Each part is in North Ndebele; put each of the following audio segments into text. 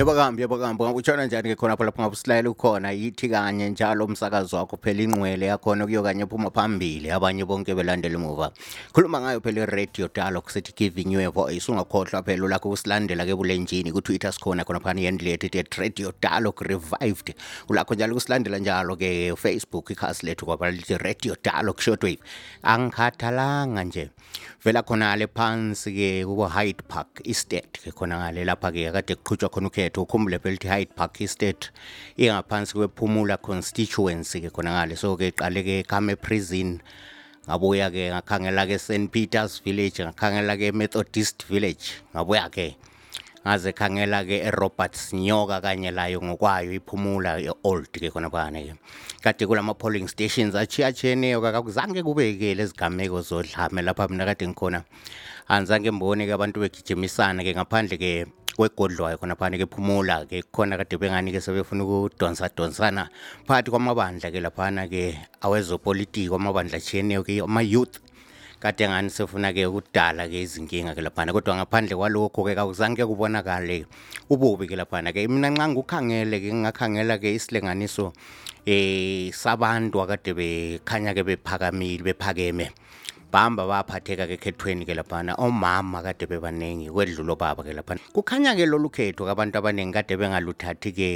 yebo kambi yebo kambi utshona njani-ke khona pho lapho ngabe usilayela ukhona yithi kanye njalo umsakazi wakho phela ingqwele yakhona kuyo kanye phuma phambili abanye bonke belandela emuva khuluma ngayo phela iradio dalo kusithi give in your voice ungakhohlwa phela ulakho ukusilandela ke bulenjini kutwitter sikhona khona phana yendlu yethu ithi at radio dalo revived ulakho njalo ukusilandela njalo ke facebook ikhasi lethu kwaba lithi radio dalo shortwave angikhathalanga nje vela khona le phansi ke kubo hyde park estate ke khona ngale lapha ke kade kuqhutshwa khona ukhetho ukhumbule phela lithi hyde park estate ingaphansi kwephumula constituency ke khona ngale so ke iqale ke kame prison ngabuya ke ngakhangela ke St Peter's Village ngakhangela ke Methodist Village ngabuya ke ngaze khangela ke eRoberts Nyoka kanye layo ngokwayo iphumula eold ke khona phana ke kade kulama polling stations achiyacheneyo kakuzange kubekele izigameko zodlame lapha mina kade ngikhona anzange mbone-ke abantu begijimisana-ke ngaphandle-ke kwegodlwayo khonaphana ke phumula ke khona kade bengani ke sebefuna ukudonsa donsana phakathi kwamabandla ke laphana ke awezopolitiki kwamabandla atshiyeneyo ke ama-youth kade ngani sefuna ke ukudala ke izinkinga ke laphana kodwa ngaphandle kwalokho ke kakuzange kubonakale ububi ke laphana ke mina nxa ngikukhangele ke ngingakhangela ke isilinganiso eh sabantu akade bekhanya ke bephakamile bephakeme bahamba baphatheka ke khethweni ke laphana omama kade bebaningi kwedlula obaba ke laphana kukhanya ke lolu khetho kabantu abaningi kade bengaluthathi ke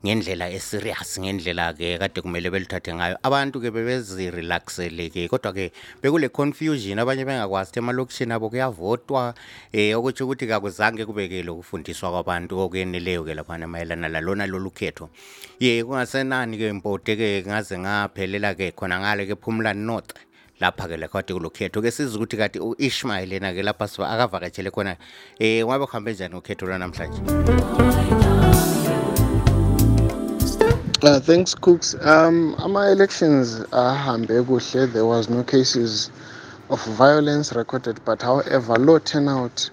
ngendlela eserious ngendlela ke kade kumele beluthathe ngayo abantu ke bebezirelaxele ke kodwa ke bekule confusion abanye bengakwazi emalokishini abo kuyavotwa eh okuthi ukuthi kakuzange kubekele ukufundiswa kwabantu okweneleyo ke laphana mayelana lalona lolu khetho ye kungasenani-ke mpote-ke ngaze ngaphelela-ke khona ngale-ke phumula north lapha-ke lakhwade kulokhetho ke siza ukuthi kati u-ishmayeli yena-ke lapha siba akavakatshele khona um ungabe kuhambe njani ukhetho lwanamhlanje Uh, thanks cooks um ama-elections ahambe kuhle there was no cases of violence recorded but however low turnout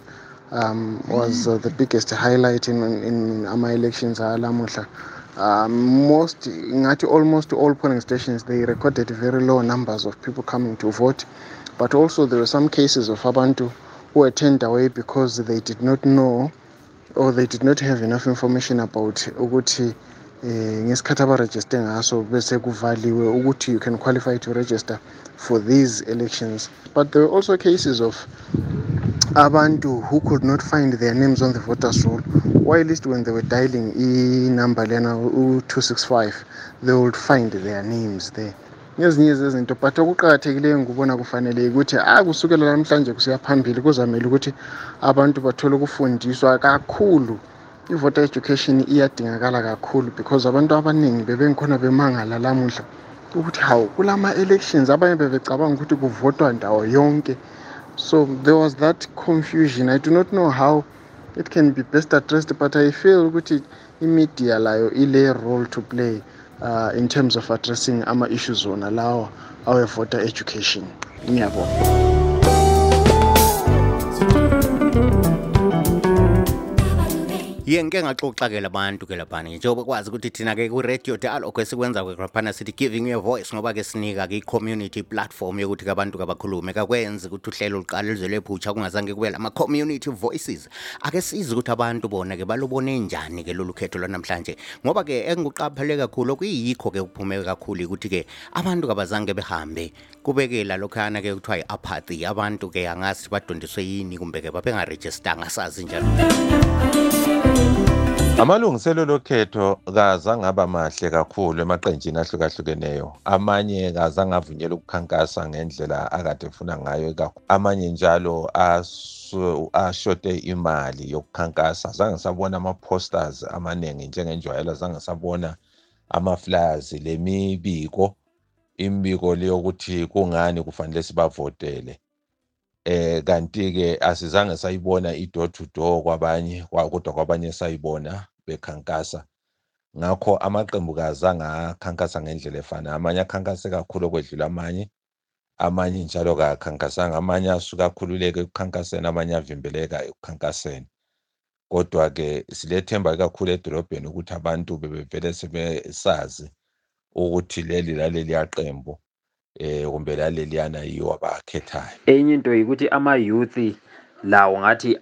um was uh, the biggest highlight in, in ama-elections alamuhla Uh, most most, almost all polling stations, they recorded very low numbers of people coming to vote. But also there were some cases of Abantu who were turned away because they did not know or they did not have enough information about ukuthi eh ngesikhathi abaregister ngaso bese kuvaliwe ukuthi you can qualify to register for these elections but there were also cases of abantu who could not find their names on the voters roll why least when they were dialing i-number lena u-265 they would find their names there ngezinye zezinto but okuqakathekileyo ngikubona kufanele ukuthi a kusukela namhlanje kusiya phambili kuzamele ukuthi abantu bathole ukufundiswa kakhulu I-voter education iyadingakala kakhulu because abantu abaningi bebengikhona bemangala lamuhla ukuthi hawu kulama-elections abanye bebecabanga ukuthi kuvotwa ndawo yonke so there was that confusion i do not know how it can be best addressed but i feel ukuthi imedia layo ile-role to play uh, in terms of addressing ama-issues wona lawa awe-voter education ngiyabonga ye ngike ngaxoxa ke labantu ke laphana njengoba kwazi ukuthi thina ke ku-radio dialogue esikwenza kwekhraphana sithi giving you a voice ngoba ke sinika ke i-community platform yokuthi ke abantu kabakhulume kakwenzi ukuthi uhlelo luqale luzelwe phutsha kungazange kube lama-community voices ake size ukuthi abantu bona ke balubone njani ke lolu khetho lwanamhlanje ngoba ke engikuqaphele kakhulu okuyikho ke kuphume kakhulu ukuthi ke abantu kabazange behambe kubekela lokhana ke kuthiwa yi-apathy abantu ke angazi badondiswe yini kumbe ke babengarejistanga sazi njalo amalungiselelo okhetho kazangaba mahle kakhulu emaqenjini ahlukahlukeneyo amanye kazangavunyela ukukhankasa ngendlela akade efuna ngayo amanye njalo ashode imali yokukhankasa zange sabona ama-posters amaningi njengenjwayelo zange sabona ama-flyers lemibiko imibiko leyokuthi kungani kufanele sibavotele eh kanti-ke asizange sayibona i-door to door kwabanye kodwa kwabanye sayibona bekhankasa ngakho amaqembu kazange akhankasa ngendlela efanayo amanye akhankase kakhulu okwedlula amanye amanye njalo kawakhankasanga amanye asuke akhululeke ekukhankaseni amanye avimbeleka ekukhankaseni kodwa-ke silethemba kakhulu edolobheni ukuthi abantu bebevele sebesazi ukuthi leli laleliya qembu eh kumbe laleliyana yiwo abakhethayo enye into yikuthi ama-youth lawo ngathi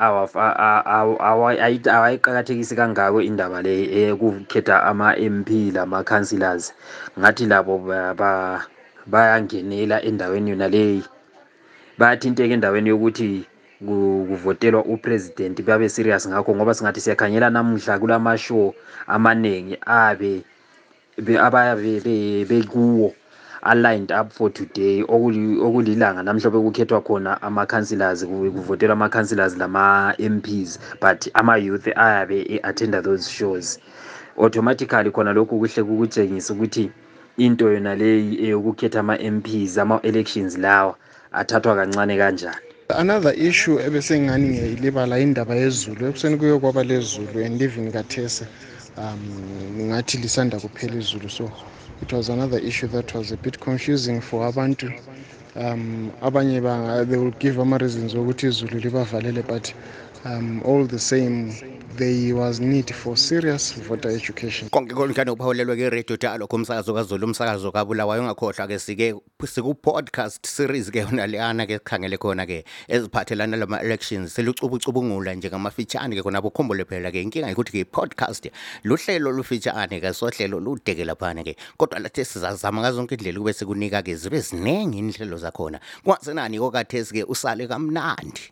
awayiqakathekisi kangako indaba le eyokukhetha ama-mp lama-councillors ngathi labo ba, ba bayangenela endaweni yonaleyi bayathinteka endaweni yokuthi kuvotelwa upresident babe serious ngakho ngoba singathi siyakhangela namuhla kulamashow amanengi abe abayabe bekuwo aligned up for today okulilanga namhla bekukhethwa khona ama-councillors kuvotelwa ama-councillors lama-mps but ama-youth ayabe e-attenda those shows automatically khona lokhu kuhle kukutshengisa ukuthi into yonaleyi eyokukhetha ama MPs ama elections lawa athathwa kancane kanjani another issue ebesengani ngiyayilibala indaba yezulu ekuseni kuyo kwaba lezulu and even kathese um ngathi lisanda kuphela izulu so it was another issue that was a bit confusing for abantu um abanye banga they will give ama-reasons okuthi izulu libavalele but um all the same there was need for serious voter education konke konjani uphawulelwe ke-radio jalo kumsakazo kazulu umsakazo kabulawayo ungakhohlwa ke sike siku-podcast series ke yona leyana ke sikhangele khona ke eziphathelana lama-elections selucubucubungula nje ngamafitshane ke khona bukhumbule phela ke inkinga yikuthi ke i-podcast luhlelo olufitshane ke sohlelo ludeke laphana ke kodwa lathi sizazama ngazo zonke indlela kube sekunika-ke zibe ziningi inhlelo zakhona kwasenani kokathesi-ke usale kamnandi